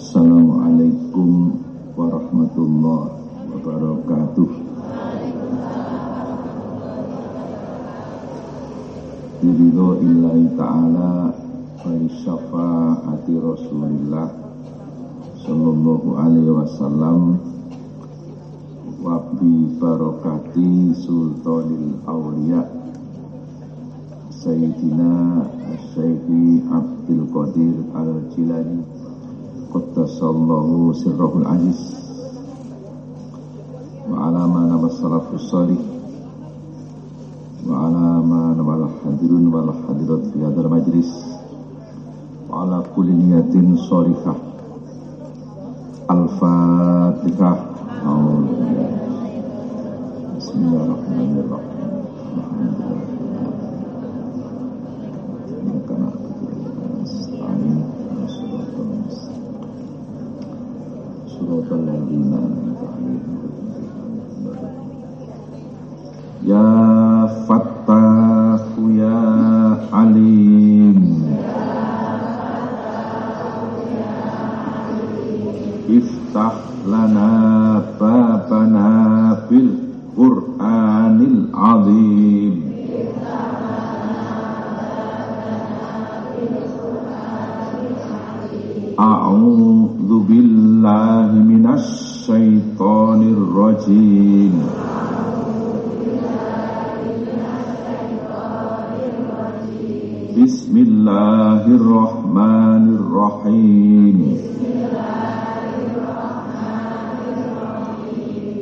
Assalamualaikum warahmatullahi wabarakatuh. Biridho illahi ta'ala Wa syafa'ati rasulillah Sallallahu alaihi wasallam Wa bi barakati sultanil awliya Sayyidina Syekhi Abdul Qadir Al-Jilani Qaddasallahu sirrahul aziz. Wa ala mana wassalafus salih. Wa ala mana wal hadirun wal hadirat fi hadal majlis. Wa ala kulli niyatin sharifah Al-Fatihah Bismillahirrahmanirrahim Iftah lana babana bil Qur'anil Azim. A'udzu billahi minasy syaithanir rajim. Bismillahirrahmanirrahim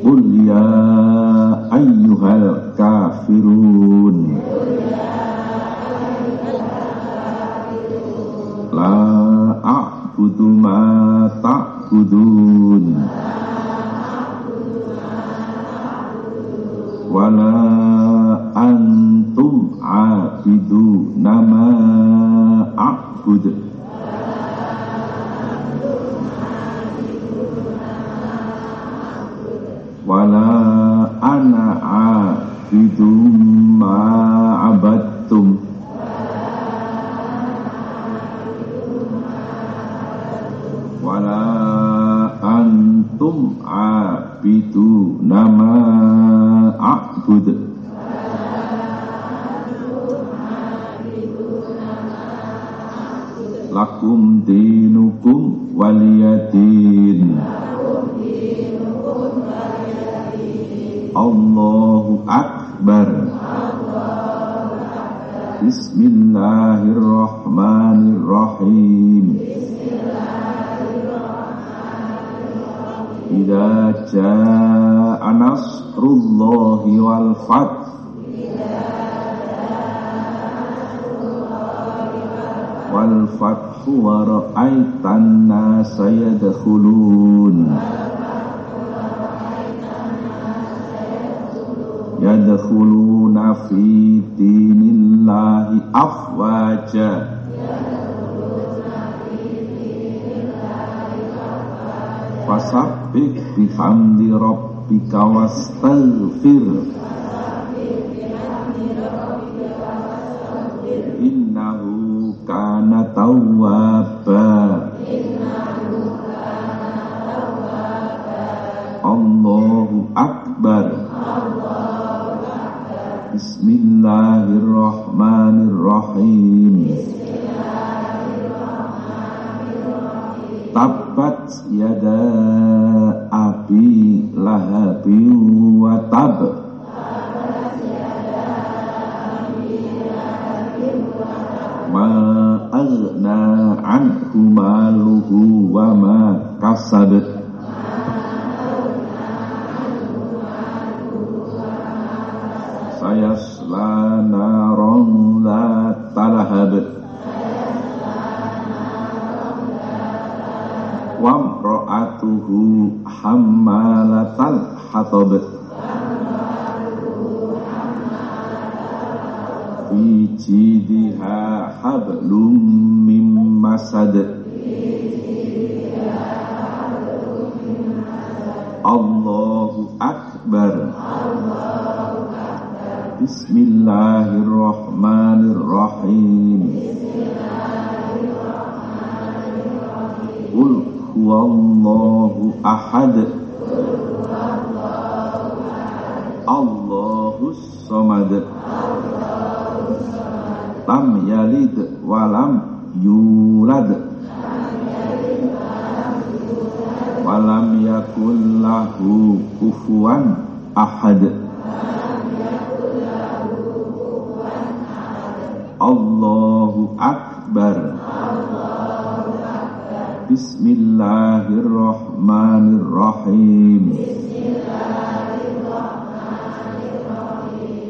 Qul ya ayyuhal kafirun La a'budu ma ta'budun Bismillahirrahmanirrahim. Idza jaa nasrullahi wal fath. Wal fathu wa ra'aitan nasa yadkhulun. Fi dinillahi afwaja. Fasabbih bihamdi rabbika wastaghfir. Innahu kana tawwaba Allahu akbar. Bismillahirrahmanirrahim kasabat Sayasla naron dhata lahab Wamro'atuhu hammalatal hatab Fi jidiha hablum mim masad Allahu Akbar. Bismillahirrahmanirrahim. Qul huwallahu ahad. Allahus samad. Lam yalid walam yulad kufuwan ahad. Allahu akbar. Bismillahirrahmanirrahim.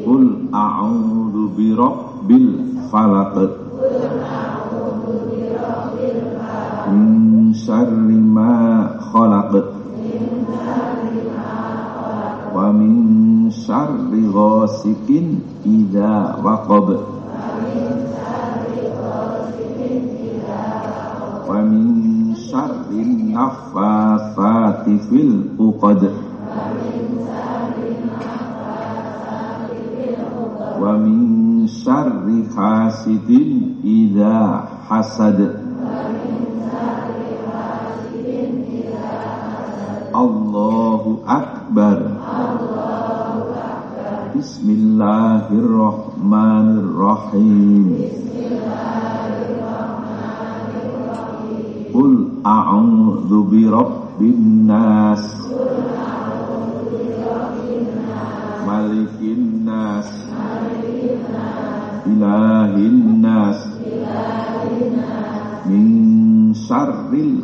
Qul a'udzu birabbil falaq min syarri ghasikin idza waqab Wa min syarri naffatsati fil uqad Wa min syarri hasidin idza hasad Allahu akbar Bismillahirrahmanirrahim Qul a'udzu birabbin nas Malikin nas Ilahin nas Min syarril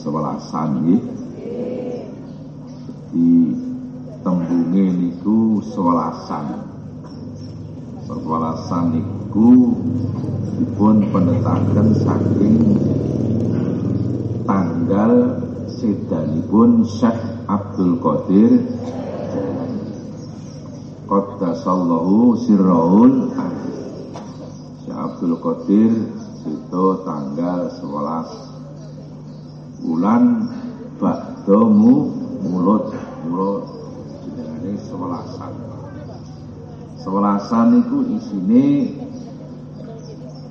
sewelasan nggih. Di tembunge niku sewelasan. Sewelasan niku dipun penetaken saking tanggal sedanipun Syekh Abdul Qadir Qaddasallahu sirraul Syekh Abdul Qadir itu tanggal 11 bulan Ba'damu mulut mulut jenengane sewelasan. Sewelasan niku isine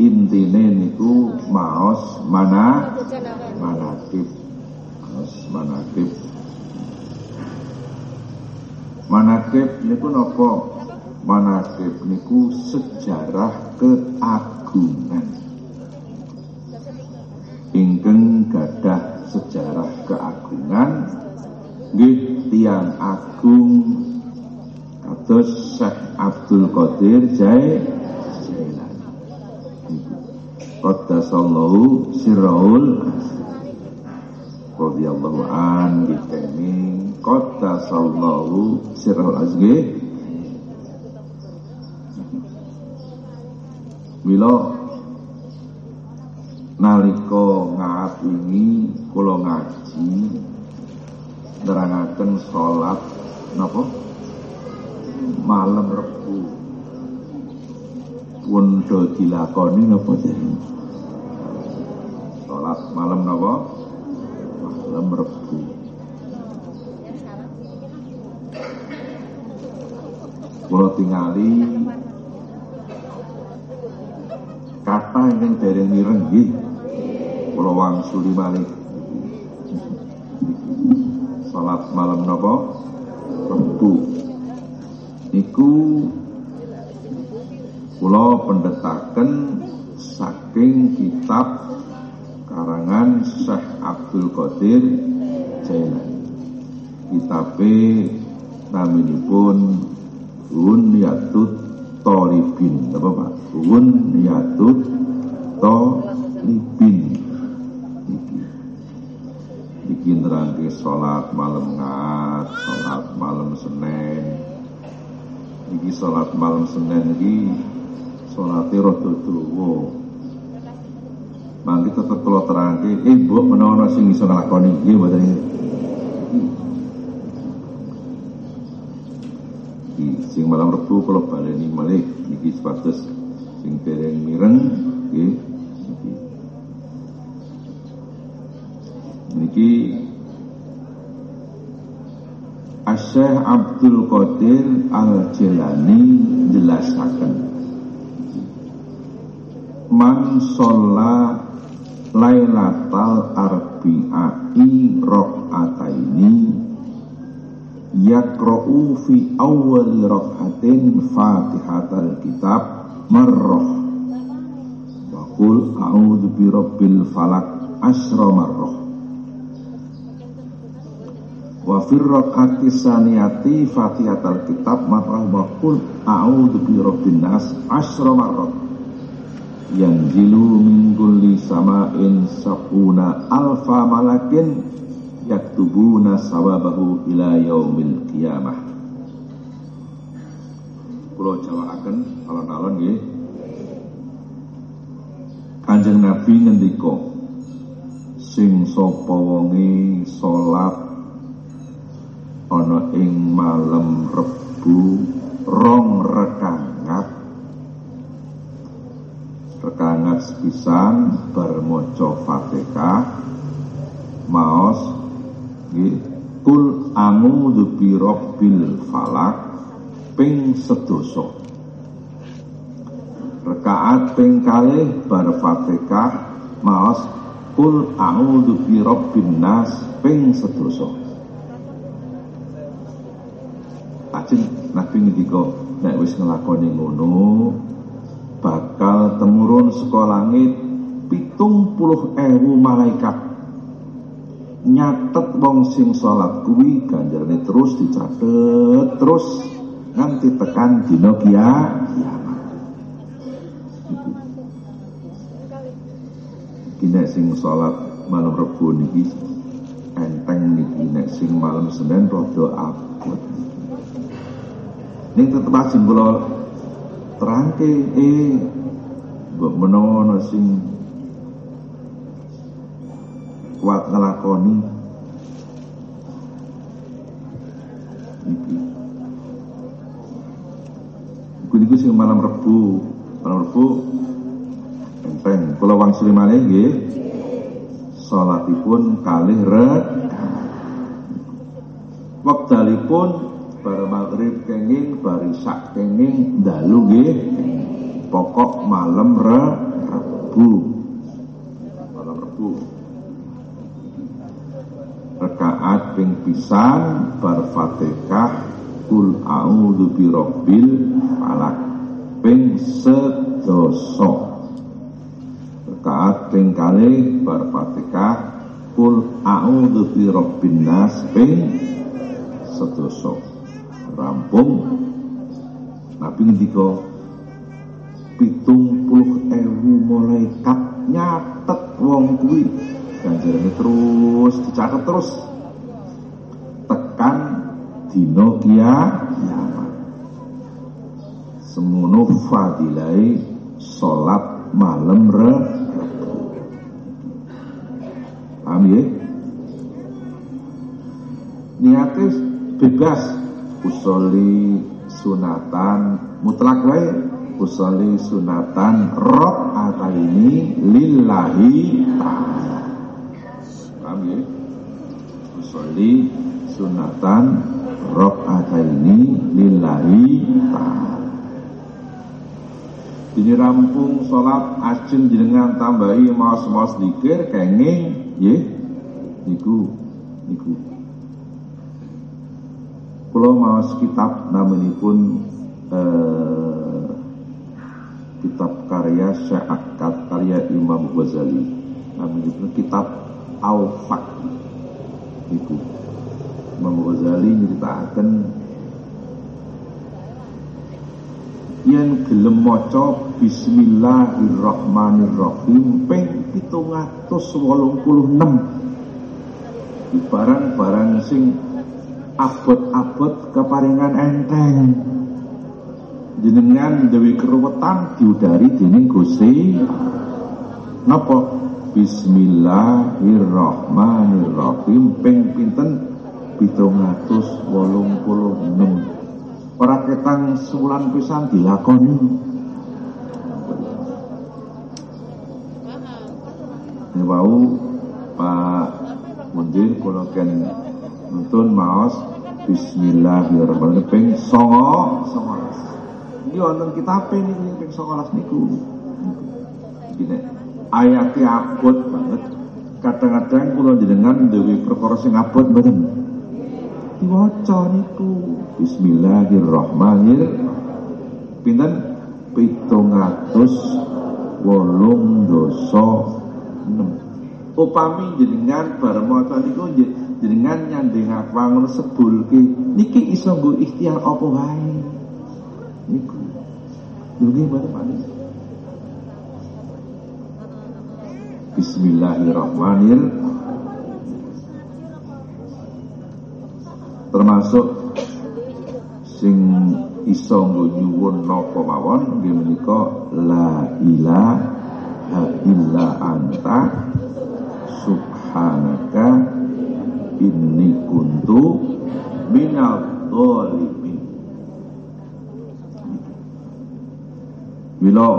intine niku maos mana manakib maos manakib manakib niku napa? Manakib niku sejarah keagungan. Ingkang gadah sejarah keagungan nggih tiang agung kados Syekh Abdul Qadir Jai Jailani Qaddasallahu sirraul radhiyallahu an dikene Qaddasallahu sirraul azgi Mila nalika ngawingi kula ngaji nerangaken salat napa? Malam Rebu pun do dilakoni napa jeneng salat malam napa? Malam Rebu kula tingali kata yang dereng mireng nggih. Kula wangsuli malih salat malam napa Rebu. Niku kula pendetaken saking kitab karangan Syekh Abdul Qadir Jailani. Kitabe naminipun Bunyatut Tolibin apa Pak? Bunyatut Tolibin iki iki nerangke salat malam ngat salat malam Senin. Iki salat malam Senin iki salate rada dawa. Mangke tetep kula terangke eh mbok menawa sing iso nglakoni? Nggih mboten iki sing malam rebu kula baleni malih niki sepatus sing dereng mireng nggih. Niki Asyikh Abdul Qadir Al-Jilani jelasaken. Man sholla Lailatal Arbi'ai Rok'ataini Yakra'u fi awali rok'atin Fatihatal Kitab Marroh Wakul a'udhu bi rabbil falak Asra marroh wa firraqati saniyati fatihatal kitab marrah wa qul a'udzu bi rabbin nas asra marrat. Yanzilu min kulli sama'in sabuna alfa malakin yaktubuna sawabahu ila yaumil qiyamah. Kula jawaaken alon-alon nggih. Kanjeng Nabi ngendika sing sapa wonge salat ana ing malam rebu rong rekangat. Rekangat sepisan bermoco fatihah. Maos nggih. Kul a'udzu birabbil falak ping sedoso. Rekaat ping kalih bar fatihah. Maos kul a'udzu birabbin nas ping sedoso Ajeng Nabi ngendika nek wis nglakoni ngono bakal temurun saka langit pitung puluh ewu malaikat. Nyatet wong sing salat kuwi ganjarane terus dicatet terus nganti tekan dina kiamat. Iki nek sing salat malam Rebo niki enteng niki sing malam Senin rada abot Ning tetep ajeng kula terangke eh mbok menawa sing kuat ngelakoni iki. Iku sing malam Rebu, malam Rebu enteng. Kula wangsuli malih nggih. Salatipun kalih rekaat. Wektalipun bar maghrib kenging bar isak kenging dalu nggih. Pokok malam re rebu. Malam rebu. Rekaat ping pisan bar fatihah kul a'udzu birabbil falak. Ping sedoso. Rekaat ping kali bar fatihah kul a'udzu birabbin nas ping sedoso rampung. Nabi ngendika pitung puluh ewu malaikat nyatet wong kuwi. Ganjarane terus dicatat terus. Tekan dina kiamat. Semono fadilai salat malam re. Paham ya? Niate bebas usoli sunatan. Mutlak wae usoli sunatan rob ini lillahi ta'ala. Paham ya? Usoli sunatan rob ini lillahi ta'ala. Ini rampung sholat ajeng jenengan tambahi maos-maos dikir kenging ya. Niku niku Kulo maos kitab namunipun eh, kitab karya Syekh karya Imam Ghazali. Namunipun kitab Al-Faq itu Imam Ghazali nyeritakan yang gelem maca Bismillahirrahmanirrahim 786 di barang-barang sing abot-abot keparingan enteng. Jenengan dewi keruwetan diudari dening Gusti napa? Bismillahirrahmanirrahim. Ping pinten? 786 ora ketang sebulan pisan dilakoni ini wau Pak Mundir kula ken nuntun maos Bismillahirrahmanirrahim ping songo songo ini wonten kitabe niku ping 19 niku. Gini, ayatnya abot banget. Kadang-kadang kula jenengan dewi perkara sing abot mboten. Diwaca niku. Bismillahirrahmanirrahim. Pinten? Pitung atus wolung dosa enam. Upami jenengan bareng niku jenengan nyanding apa ngono sebulke niki iso nggo ikhtiar apa wae. Niku Nggih manis. Bismillahirrahmanirrahim. Termasuk sing iso nyuwun napa mawon nggih menika la ilaha illa anta subhanaka inni kuntu minal dhalimin Bila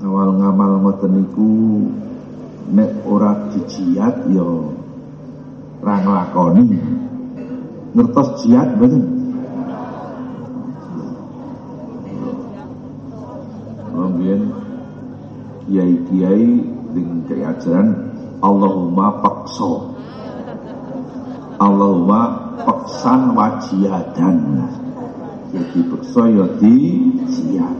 awal ngamal ngoten niku nek ora dijiat ya ra nglakoni. Ngertos jiat mboten? Kemudian kiai-kiai dengan kiai ajaran Allahumma pakso Allahumma paksan wajihadan. Jadi beksa ya di siap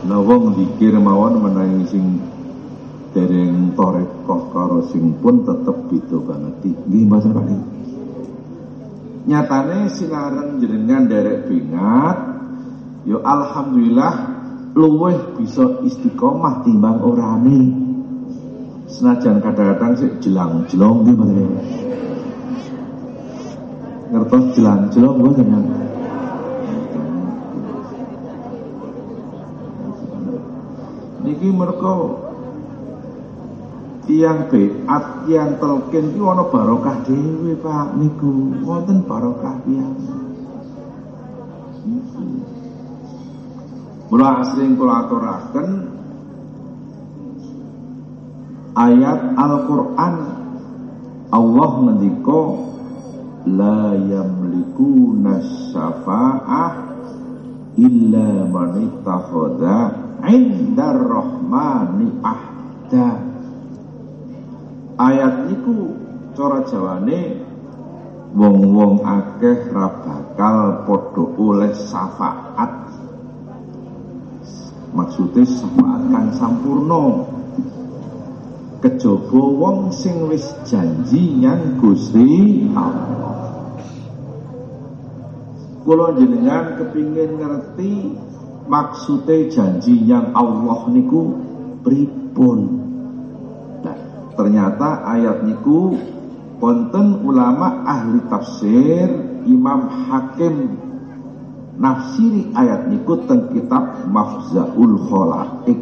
Nah wong dikir mawon menawi sing dereng torekoh karo sing pun tetep beda banget. Nggih Mas Pak Nyatane sinaren jenengan derek bingat yo ya alhamdulillah luweh bisa istiqomah timbang orane. Senajan kadang-kadang sik jelang-jelong nggih Mas. Ngertos jelang-jelong mboten niki mereka tiang beat tiang telkin iki ana barokah dhewe Pak niku. Wonten barokah tiyang Mula asring kula aturaken ayat Al-Qur'an Allah ngendika la yamliku nasyafa'ah illa man ittakhadha 'indar rahmani ahda. Ayat niku cara jawane wong-wong akeh ra bakal padha oleh syafaat maksudnya kang sampurno kejaba wong sing wis janji nyang Gusti Allah Kula jenengan kepingin ngerti maksudnya janji yang Allah niku pripun. Nah, ternyata ayat niku konten ulama ahli tafsir Imam Hakim nafsiri ayat niku teng kitab Mafzaul Khalaik.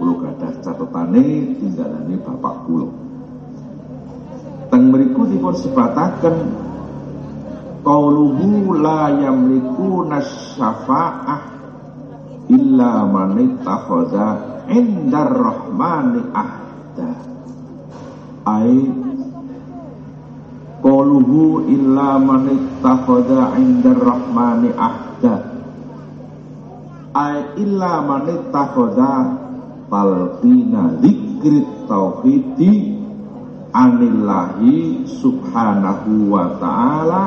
Kulo gadah catatane tinggalane bapak kulo. Teng mriku dipun sebataken Qauluhu la yamliku nasyafa'ah illa man ittakhadha indar rahmani ahda. Ai Qauluhu illa man ittakhadha indar rahmani ahda. Ai illa man ittakhadha talqina dzikri tauhidi anillahi subhanahu wa ta'ala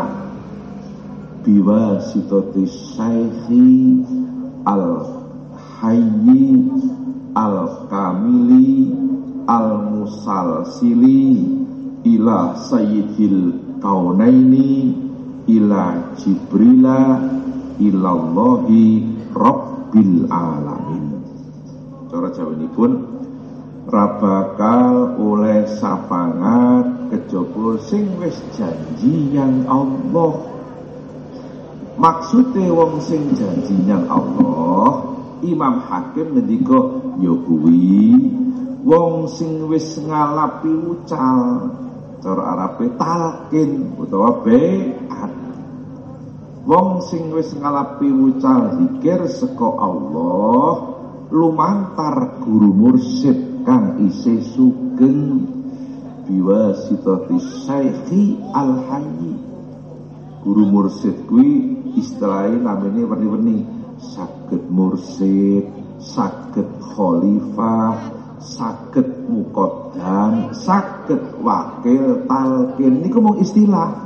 biwasitati syaikhi al hayyi al kamili al musalsili ila sayyidil kaunaini ila jibrila ilallahi rabbil alamin. Cara jawa pun rabakal oleh sapangat kejaba sing wis janji yang Allah. Maksudnya wong sing janji yang Allah Imam Hakim ngendika ya kuwi wong sing wis ngalapi ucal cara Arabe talkin utawa be'at. Wong sing wis ngalapi ucal zikir saka Allah lumantar guru mursyid kang isih sugeng biwasitati syaikhi al hayy guru mursyid kuwi istilahnya namanya werni-werni sakit mursyid sakit khalifah sakit mukodam, sakit wakil, talkin, ini mau istilah.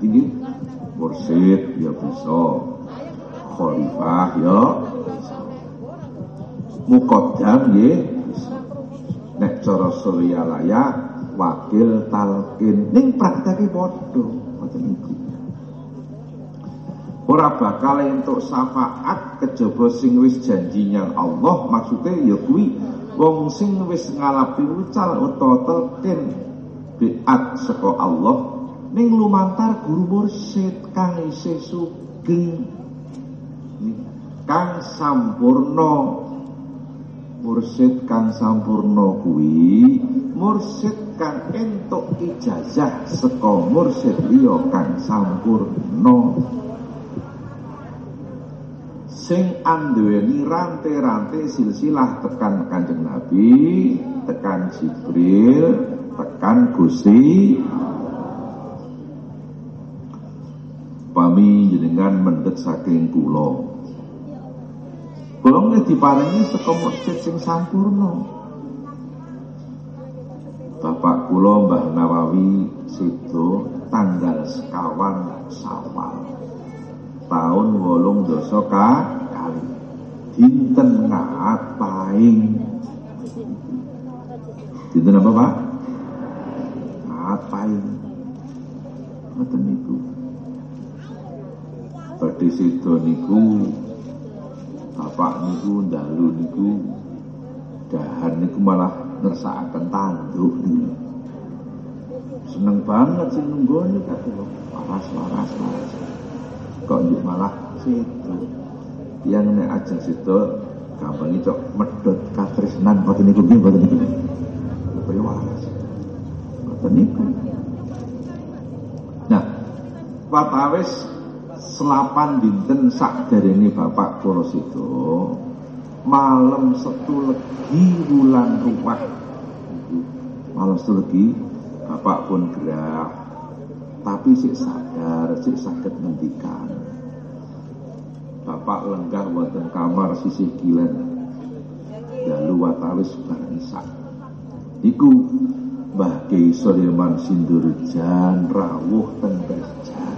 Jadi mursyid ya bisa, khalifah ya. Mukodam ya. Nek cara Suryalaya wakil talkin ning prakteke niku. Ora bakal entuk syafaat kejaba sing wis janjinya Allah maksudnya ya kuwi wong sing wis ngalapi ucal utawa telkin biat saka Allah ning lumantar guru mursyid kang isih sugeng. Kang sampurna. Mursyid kang sampurna kuwi mursyid kang entuk ijazah saka mursyid liya kang sampurna sing anduweni rantai-rantai silsilah tekan Kanjeng Nabi, tekan Jibril, tekan Gusti Pami jenengan mendet saking kula. Kula diparingi saka masjid sing sampurna. Bapak kula Mbah Nawawi Sido tanggal sekawan Sawal tahun wolung dosa dinten ngapain? Dinten apa pak? Ngapain? Ngoten niku. Badhe sida niku bapak niku dalu niku dahar niku malah ngersakaken tanduk. Niku seneng banget sing nunggone kate waras waras waras. Kok malah situ yang nek aja situ gampang itu medot katresnan boten niku nggih boten niku? Priwalas boten niku. Nah watawis selapan dinten sak ini bapak kula situ malam setu legi wulan ruwah. Malam setu legi bapak pun gerah tapi si sadar, si sakit ngendikan. Bapak lenggah wonten kamar sisi kilen. Dalu watawis bareng isak. Iku Mbah Kiai Sulaiman Sindurjan rawuh ten Berjan.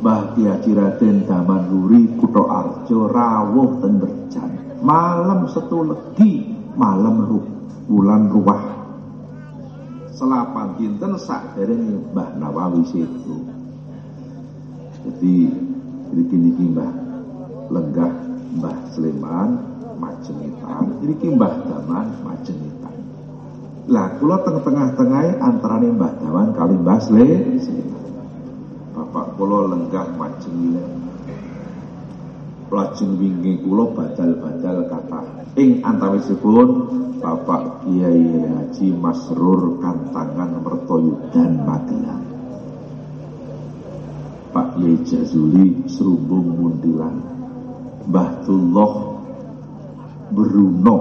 Mbah Kiai Haji Raden Daman Luri Kuto Arjo rawuh ten Berjan. Malam setu legi, malam ruh, bulan ruwah selapan dinten sak dereng Mbah Nawawi situ. Jadi mriki niki Mbah Lenggah Mbah Sleman Majenitan, mriki Mbah Daman Majenitan. Lah kula tengah-tengah antara Mbah Daman kali Mbah Sleman. Bapak kula lenggah Majenitan. Lajeng wingi kula badal-badal kata ing antawisipun Bapak Kiai Haji Masrur Kantangan Mertoyudan Magelang Pak Kiai Jazuli Serumbung Mundilan Mbah Tullah Bruno.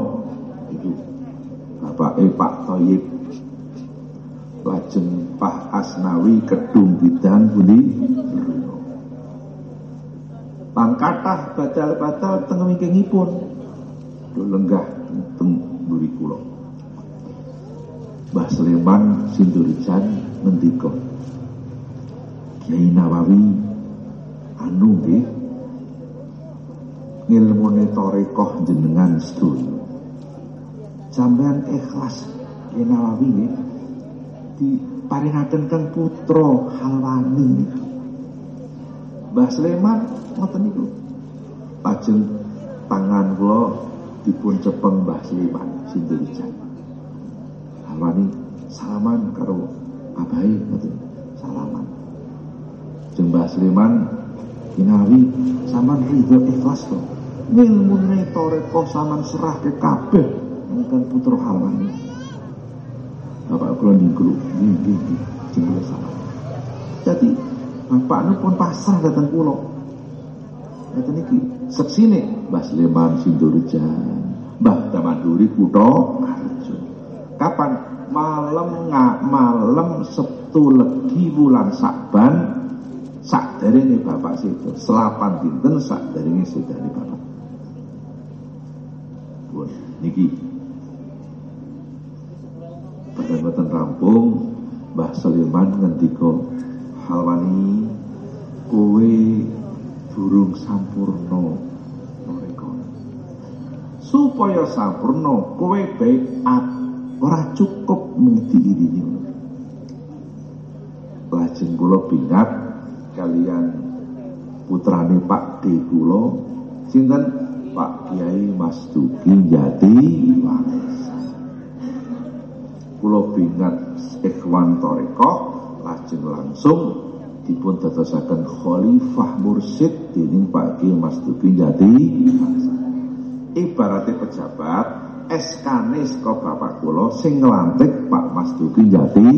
Itu Bapak E Pak Toyib. Lajeng Pak Asnawi Kedung Bidan Budi Bruno. Lan kathah badal-badal teng wingkingipun. Lenggah teng buri kula. Mbah Sleman Sindurijan ngendika Kiai Nawawi anu nggih ngilmune tarekah jenengan sedaya. Sampean ikhlas Kiai Nawawi nggih diparingaken kang putra Halwani. Mbah Sleman ngoten niku. Lajeng tangan kula dipun cepeng Mbah Sliman Sindurijan. Alwani salaman karo abai ngoten. Salaman. Jeung Mbah Sliman kinawi sampean ridho ikhlas to. Ngilmune toreko sampean serah ke kabeh ingkang putra Halwani. Bapak kula niku nggih nggih jengkel sama. Jadi bapaknya pun pasrah datang pulau. Kata niki seksine Mbah Sleman Sindurjan, Mbah Damanduri Kuto. Kapan malam nggak malam Sabtu Legi bulan Sakban sak dari ini bapak situ selapan dinten sak dari ini sudah ini bapak. Pun niki. Pada boten rampung Mbah Sleman ngendika halwani kowe durung sampurno mereka supaya sampurno kowe baik ora cukup mengiti ini lajeng kula bingat kalian putrane Pak D kula sinten? Pak Kiai Mas Duki Jati Wangsa. Kula bingat ikhwan toreko lajeng langsung dipun dadosaken khalifah mursyid dening Pak Kiai Mas Duki Jati ibaratnya pejabat SK-ne bapak kula sing nglantik Pak Mas Duki Jati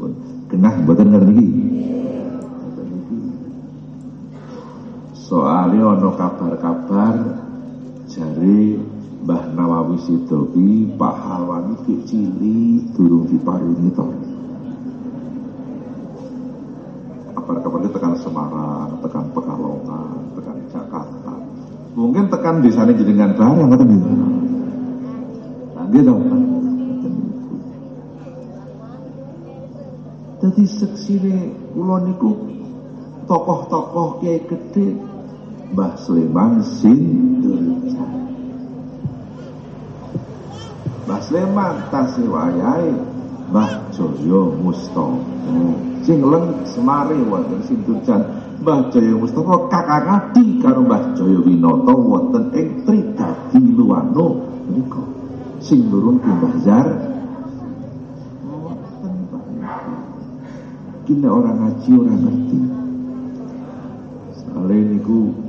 pun genah mboten ngerti soalnya ono kabar-kabar jari Mbah Nawawi Sidoki Pak Halwani ki cili durung diparingi to kabar-kabar itu tekan Semarang, tekan Pekalongan, tekan Jakarta. Mungkin tekan di sana jenengan barang atau gitu. Nah, gitu. Jadi seksine kula niku tokoh-tokoh kiai gede Mbah Sleman Sindurjan. Mbah Sleman tasih wayahe Mbah Joyo Mustofa. Sing leng semare wonten Sindurjan. Mbah Joyo Mustofa kakak adi karo Mbah Joyo Winata wonten ing Tridadi Luwano menika. Sing nurun Mbah Zar. Kini orang ngaji orang ngerti. Soalnya niku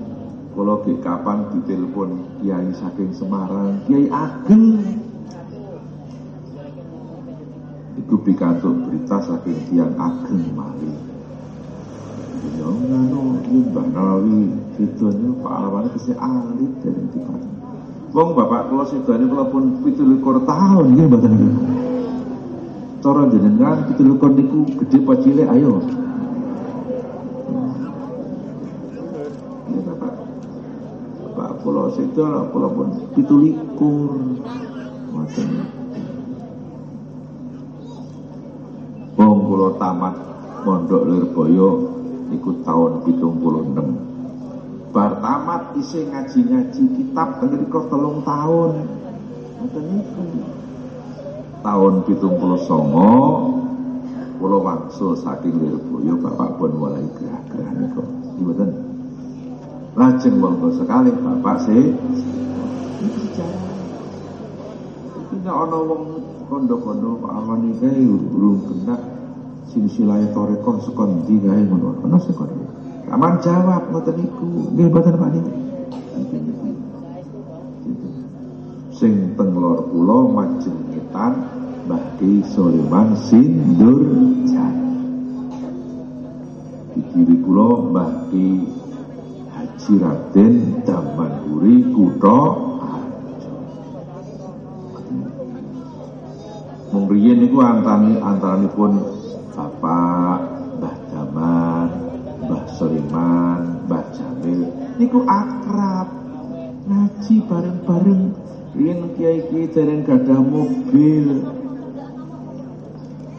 kalau ke kapan ditelepon Kiai saking Semarang, Kiai Ageng Iku pikantuk berita saking tiang ageng mali. Ya ngono Mbah Nawawi sidone Pak Alwani kese alit dari tipan. Wong bapak kula sidone kula pun 17 tahun nggih mboten. Cara jenengan 17 niku gede apa cilik ayo. Ya bapak. Bapak kula pun 17 ngoten. Wong kula tamat Pondok Lirboyo iku tahun 76. Bar tamat isih ngaji-ngaji kitab teng mriku telung tahun. Ngoten niku. Tahun 79 kula wangsul saking Lirboyo Bapak pun mulai gerah-gerah niku. Mboten. Lajeng monggo sekali Bapak sih. Iki ana wong kondo-kondo Pak Arwani kae urung kena silsilah toreko sekon ndi kae ngono. Sekon. Aman jawab ngoten niku. Nggih mboten Pak niku. Sing teng lor kula majengitan Mbah Ki Sulaiman Sindur Di kiri kula Mbah Ki Haji Raden Damanduri Kutha Mungriyen niku antani antaranipun Bapak Mbah Daman, Mbah Sulaiman, Mbah Jamil niku akrab ngaji bareng-bareng. Riyen kiai-kiai dereng gadah mobil.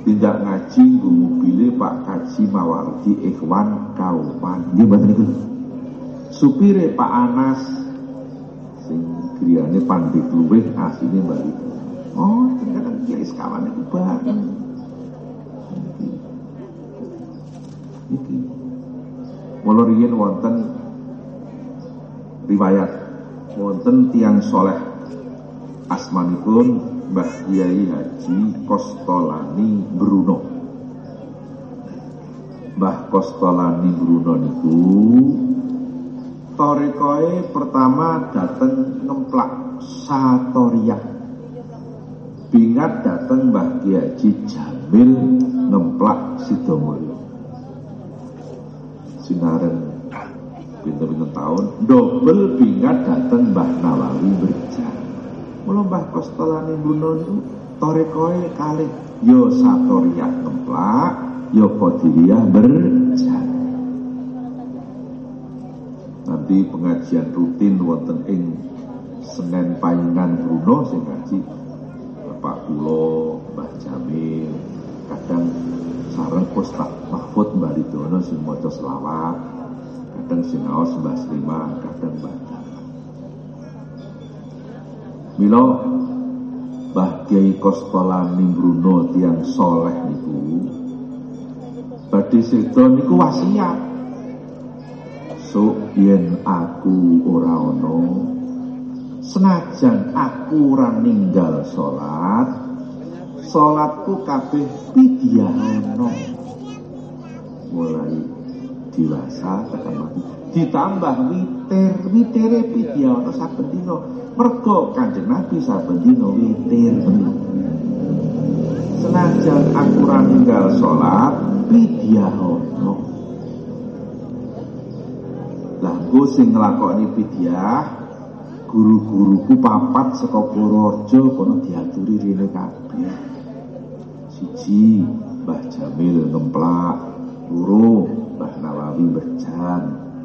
Tindak ngaji nggo mobile Pak Kaji Mawardi Ikhwan Kauman. Nggih mboten niku supire Pak Anas. Sing griyane pandit luwih asine bali. Oh, ternyata kiai sekawan itu bareng. Iki. Mula riyen wonten riwayat. Wonten tiang soleh. Asmanipun Mbah Kiai Haji Kostolani Bruno. Mbah Kostolani Bruno niku torikoe pertama dateng ngemplak Satoria bingat dateng Mbah Haji Jamil ngemplak Sidomulyo sinaren pinter-pinter tahun. Double bingat dateng Mbah Nawawi berjalan Mula Mbah Kostolani Bruno itu kali yo satoriyah ngemplak yo kodiriyah berjalan nanti pengajian rutin wonten ing Senen Paingan Bruno sing ngaji Bapak Kulo, Mbah Jamil, kadang sareng Ustaz Mahfud Mbah Ridono sing maca selawat, kadang sing ngaos Mbah Sliman, kadang Mbah Milo Mbah Kiai Kostolani Bruno tiang soleh niku badhe sedo niku wasiat so yen aku ora ana senajan aku ora ninggal salat salatku kabeh pidyano mulai dewasa tekan mati. Ditambah witir witere pidyano saben dina. Mergo kanjeng Nabi saben dina witir. Senajan aku ora ninggal salat pidyano engko sing nglakoni pidyah guru-guruku papat saka Purworejo kono diaturi rene kabeh. Siji Mbah Jamil ngemplak loro Mbah Nawawi berjan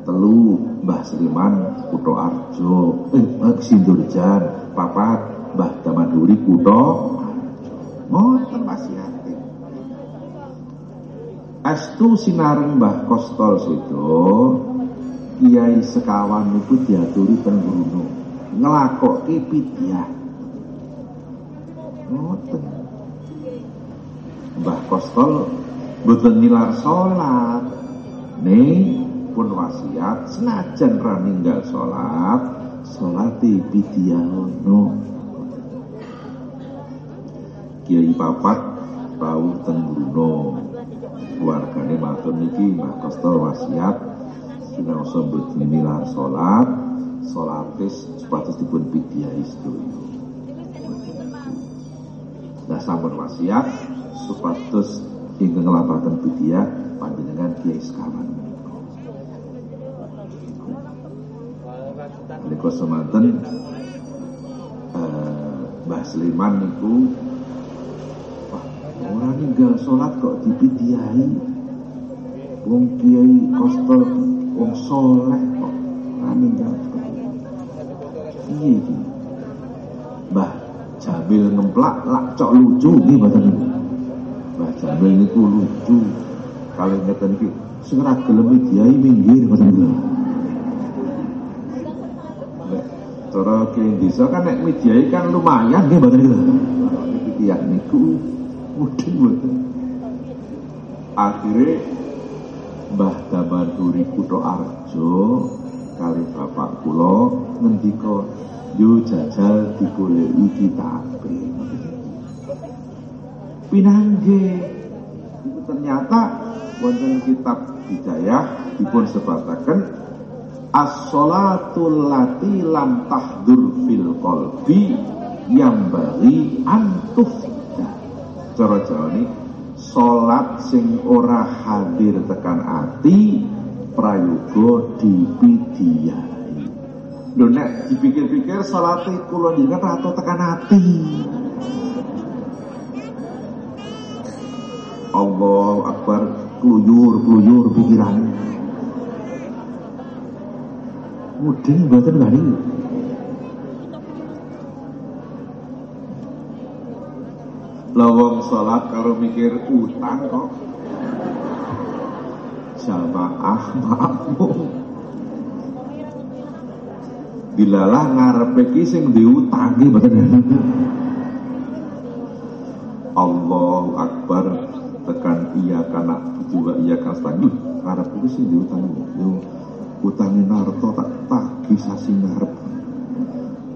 telu Mbah Sliman Kuto Arjo eh Sindurjan papat Mbah Damaduri Kuto ngoten wasiate Astu sinareng Mbah Kostol Sedo Kiai sekawan itu diaturi teng Bruno ngelakoki pidyah. Ngoten. Mbah Kostol boten nilar salat ning pun wasiat senajan ra ninggal salat salate pidyah ono Kiai papat rawuh teng Bruno keluargane matur niki Mbah Kostol wasiat sinaosa boten nilar salat salatis supados dipun pidyai sedaya Nah sampun wasiat supados ingkang nglampahaken pidyah panjenengan Kiai sekawan. Menika semanten eh, Mbah Sleman niku wah ora ninggal salat kok dipidyai wong Kiai Kostol wong soleh kok. Ora ninggal piye iki Mbah Jamil ngemplak lak cok lucu nggih mboten niku Mbah Jamil niku lucu. Kalau ngeten iki sing ora gelem diai minggir mboten niku cara kene desa kan nek midiai kan lumayan nggih mboten niku iki ya niku mudeng mboten akhirnya Mbah Damanduri Kuto Arjo kali bapak kula ngendika yo jajal digoleki kitabe pinangge. Itu ternyata wonten kitab hidayah dipun sebataken as-sholatul lati lam tahdur fil qalbi yang bari antufda cara Jawa ini salat sing ora hadir tekan ati prayoga dipidiyai. Lho nek dipikir-pikir salate kula jenengan rata tekan ati. Allah Akbar kluyur kluyur pikiran mudeng mboten bari lawang salat karo mikir utang kok. Jamaah makmum. Dilalah ngarepe ki sing diutangi mboten Allahu Akbar. Tekan iya kana juga iya kastani ngarep itu sing diutangi. Yo utangi narto tak tagih sasi ngarep.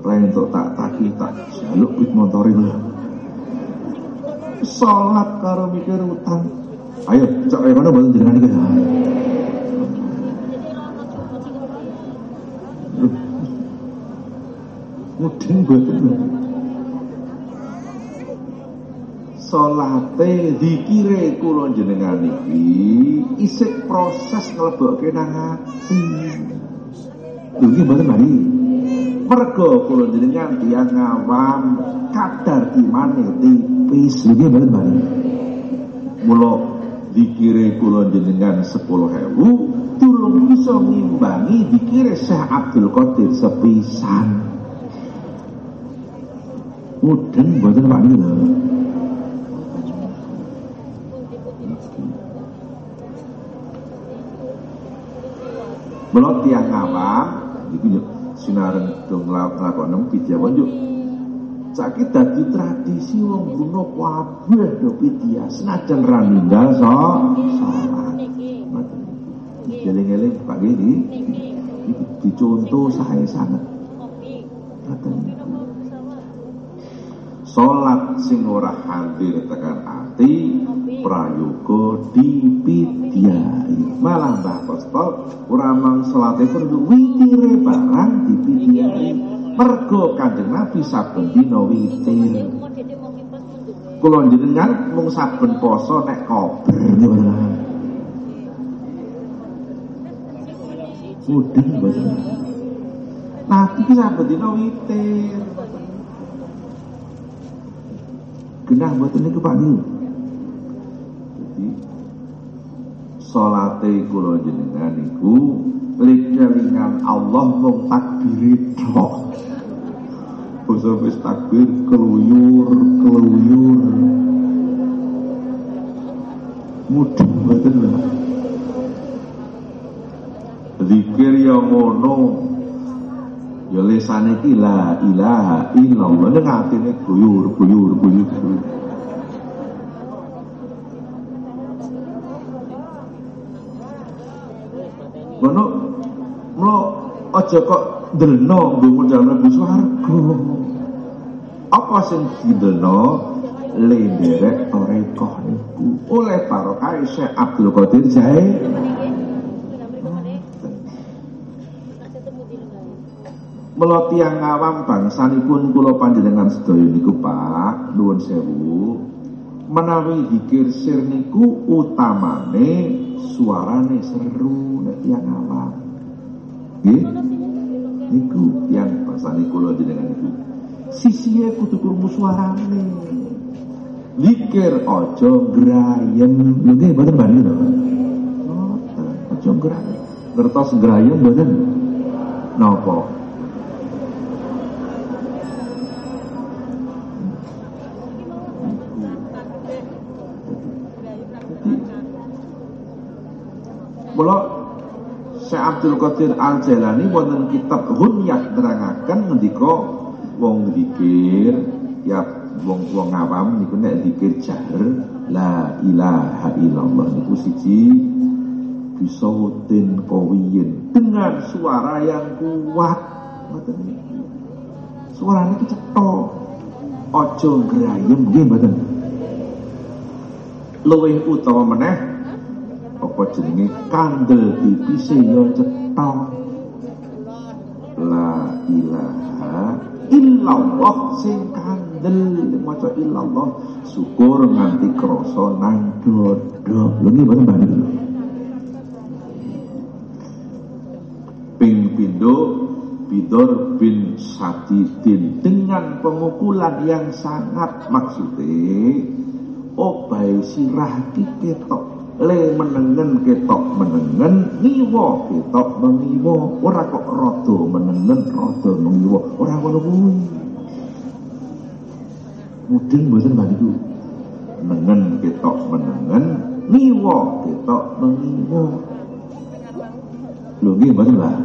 Lain tak taki tak jaluk pit motorin. lah sholat karo mikir utang ayo cak kaya mana boten jenengan iki mudeng boten salate dikire kula jenengan iki isik proses nglebokke nang ati. Lho iki mboten mari. Mergo kula jenengan tiyang ngawam kadar imane tipis. Lho iki mboten mari. Mula dikire kula jenengan 10.000 tulung bisa ngimbangi dikire Syekh Abdul Qadir sepisan. Mudeng mboten Pak lho. Mula tiang ngawam iku yo sinaren dong nglakon pidya yo Saiki dadi tradisi wong Bruno kabeh do pidya senajan ra ninggal so salat. Eling-eling Pak iki dicontoh sae sangat. Salat sing ora hadir tekan ati prayoga dipidyai. Malah Mbah Kosto ora mang salate perlu witire barang dipidyai. Mergo Kanjeng Nabi saben dina witir. Kula jenengan mung saben poso nek kober Mudeng boten. Nah, iki saben dina witir. Genah mboten niku Pak niku. Jadi salate kula jenengan niku likelingan Allah mung takbir tok. Basa wis takbir keluyur keluyur. Mudeng mboten lho. Zikir yang ngono Ya lesane iki la ilaha illallah ning atine guyur guyur guyur. Ngono aja kok delno nggo dalem mlebu swarga. Apa sing didelno le derek toreko niku oleh barokah Syekh Abdul Qadir Jail. Mula tiang ngawam bangsanipun kula panjenengan sedaya niku Pak, nuwun sewu. Menawi dikir sir niku utamane suarane seru nek tiang ngawam. Nggih? Niku yang bangsane kula jenengan niku. Sisihe kudu krungu suarane. Dikir aja grayem. Lho nggih mboten bani to. Aja grayem. Ngertos grayem mboten? Napa? Abdul Qadir Al Jailani wonten kitab Hunyah nerangaken ngendika wong zikir ya wong wong awam niku nek zikir jahr la ilaha illallah niku siji bisa wutin kawiyin dengan suara yang kuat. Ngoten suarane iki cetha aja grayem nggih mboten. Luwih utawa meneh apa jenenge? Kandel tipise ya cetha. La ilaha illallah sing kandel. Maca illallah. Syukur nganti krasa nang dodo. Lho nggih mboten bali. Ping pindho Bidor bin Sadidin. Dengan pemukulan yang sangat maksudnya obai sirah ketok le menengen ketok menengen ngiwa ketok mengiwa. Ora kok rada menengen rada mengiwa. Ora ngono kuwi. Mudeng mboten baliku menengen ketok menengen ngiwa ketok mengiwa. Lho nggih mboten lah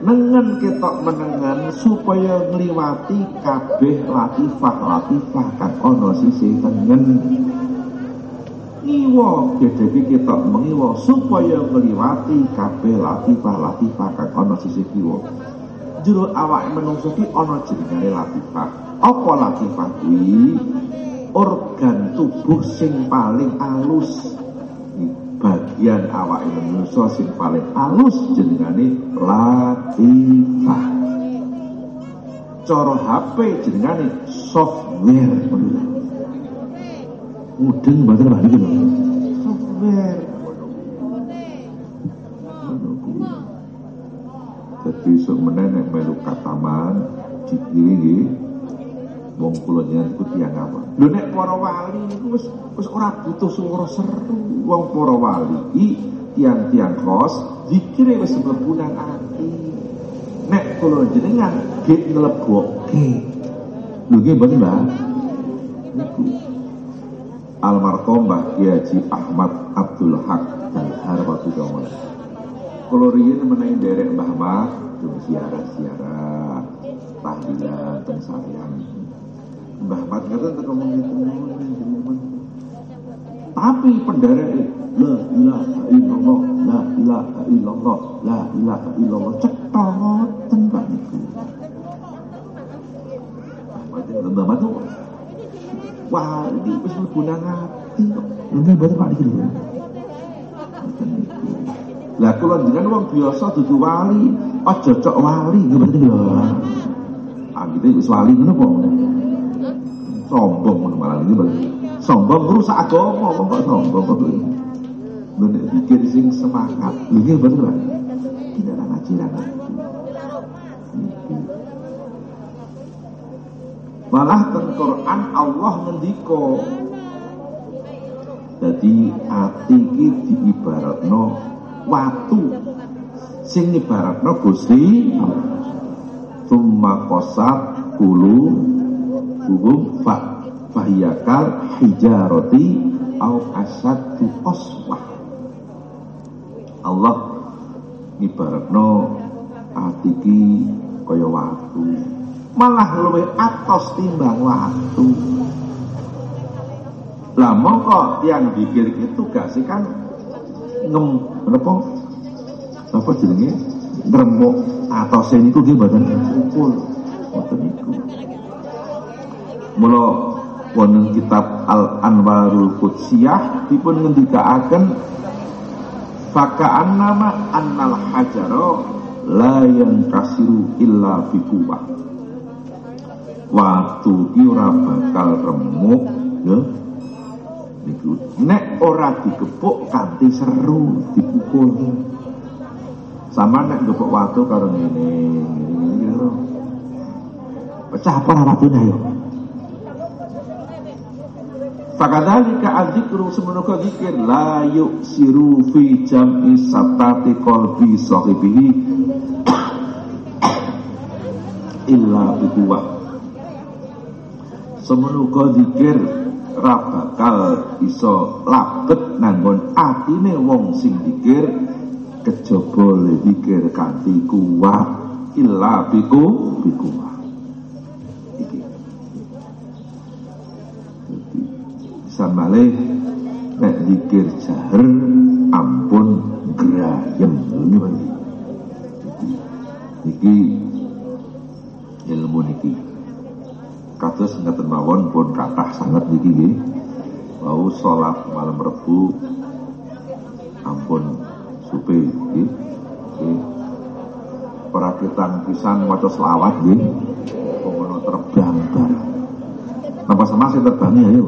nengen ketok menengen supaya ngliwati kabeh latifah latifah kang ana sisi tengen ngiwa gedhe ketok mengiwa supaya ngliwati kabeh latifah-latifah kang ana sisi kiwa. Jero awak menungso ki ana jenenge latifah. Apa latifah kuwi? Organ tubuh sing paling alus. Bagian awak menungso sing paling alus jenengane latifah. Cara HP jenengane software mudeng mboten Pak niki software Jadi sok meneh melu kataman dikiri wong kula nyen iku tiyang apa. Lho nek para wali niku wis wis ora butuh swara seru. Wong para wali iki tiang-tiang kos dikire wis mlebu nang ati. Nek kula jenengan ge mlebokke. Lho nggih mboten Mbah? Niku almarhum Mbah Kiai Ahmad Abdul Haq dan Harwatu Dawan. Kalau menaik derek Mbah Mbah, siarah-siarah, tahlilan, dan sayang. Mbah Mat ngaten teko tapi penderek la ilaha illallah la ilaha illallah la ilaha illallah Pak niku Mbah Mat Wah, ini wis mlebu nang ati kok. Nggih mboten Pak niki lho. Lah kula jenengan wong biasa dudu wali, aja cok wali nggih mboten lho. Anggite wis wali ngono kok. Sombong ngono malah iki Sombong rusak agama kok sombong kok. Nek pikir sing semangat, lho nggih mboten lho. Kita ngaji ra Malah ten Quran Allah ngendika. Jadi ati iki diibaratno watu. Sing ibaratno Gusti Tumma qasat kulu hubung fa fahiyakal hijaroti au asadu oswah Allah ibaratno atiki kaya watu malah luwih atos timbang watu lah mongko yang dikir itu gak sih kan ngem apa? Apa jenenge? Ngremuk atose niku nggih mboten? Ukul mboten niku. Mula wonten kitab Al Anwarul Qudsiyah dipun ngendikaaken Faka'an nama annal hajaro la yang kasiru illa bikuwah Waktu ki ora bakal remuk ya. Niku nek ora digepuk kanthi seru dipukul sama nek gepuk watu karo ngene ngene pecah apa watune ayo Fakadhalika adzikru semenuka zikir la yuksiru fi jam'i satati qalbi sahibihi. Illa bikuwah semenuka zikir ra bakal iso labet nanggon atine wong sing zikir kejaba le zikir kanthi kuwat illa biku bikuwah iki. Samale nek zikir jaher ampun grayem. Iki ilmu niki kados ngeten mawon? Pun kathah sangat niki nggih. Wau salat malam Rebu ampun supe nggih. Perakitan pisan maca selawat nggih. Pengono terbang bareng Napa sama sih terbangnya ayo?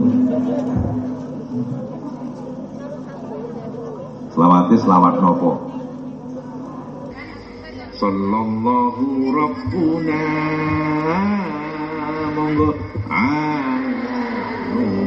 Selawati selawat nopo? Sallallahu Rabbuna Monggo Anuti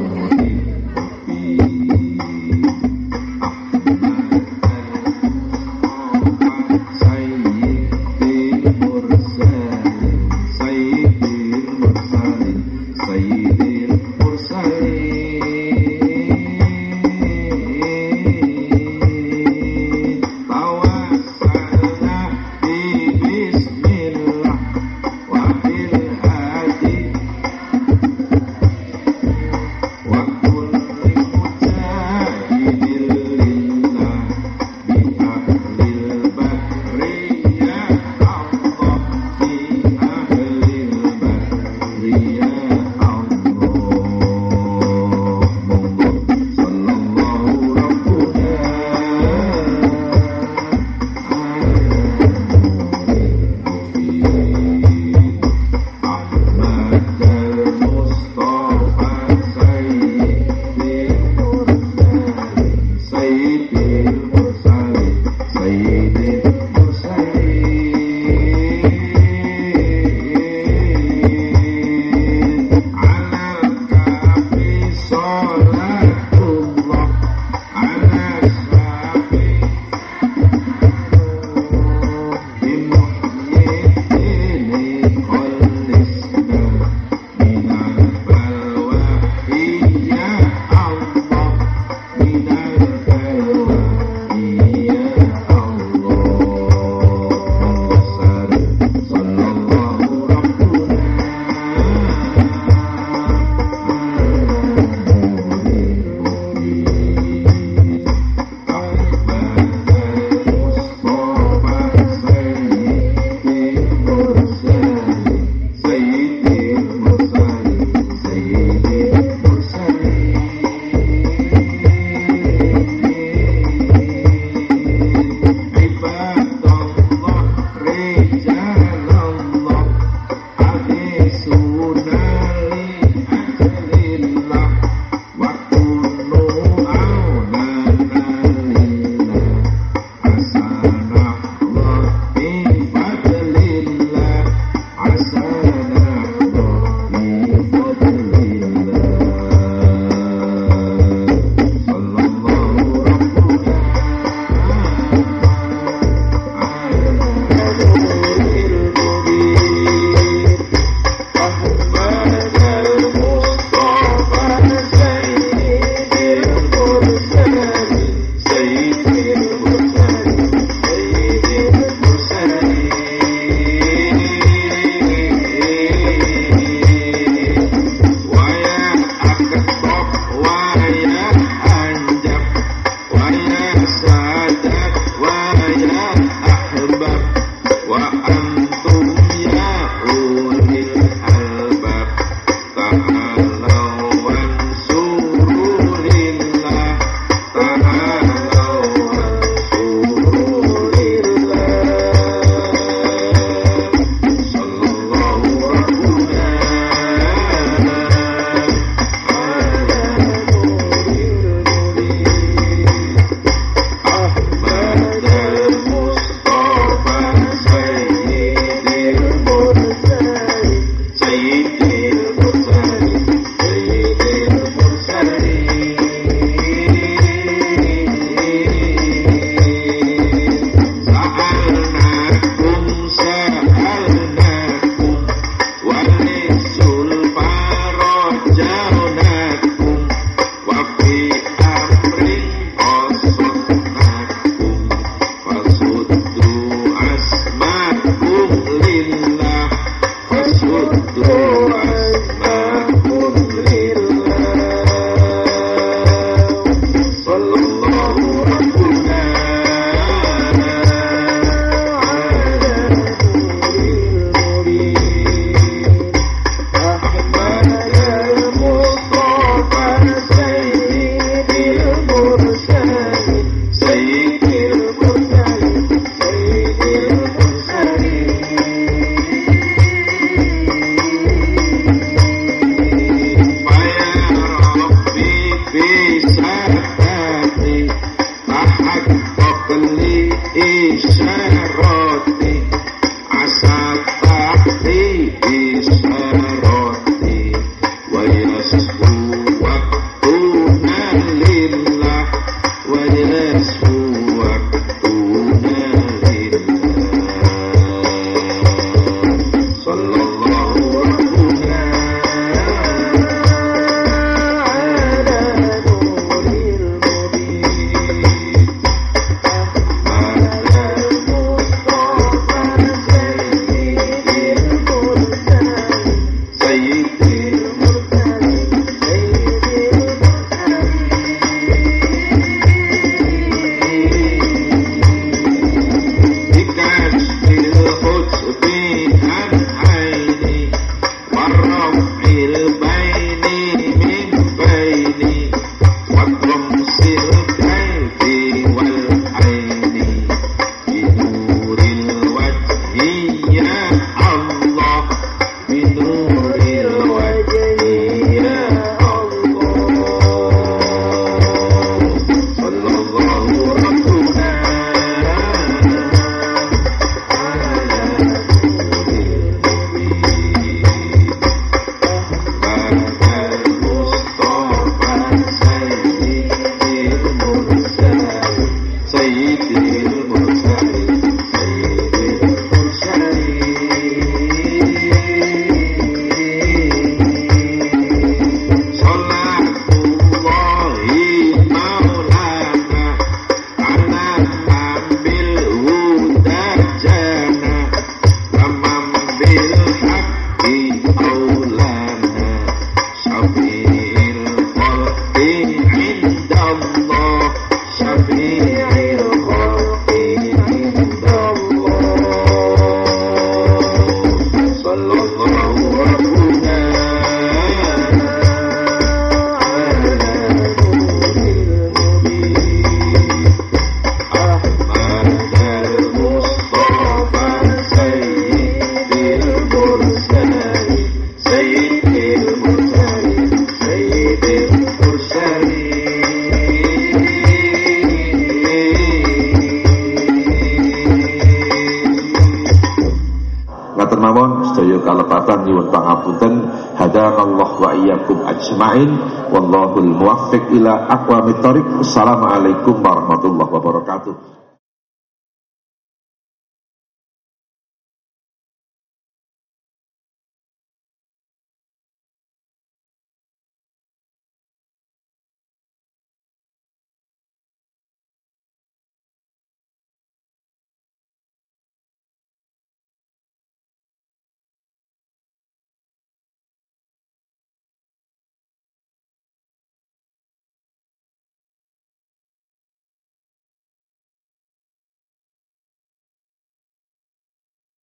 ajmain. Wallahul muwaffiq ila aqwamit thoriq assalamualaikum warahmatullahi wabarakatuh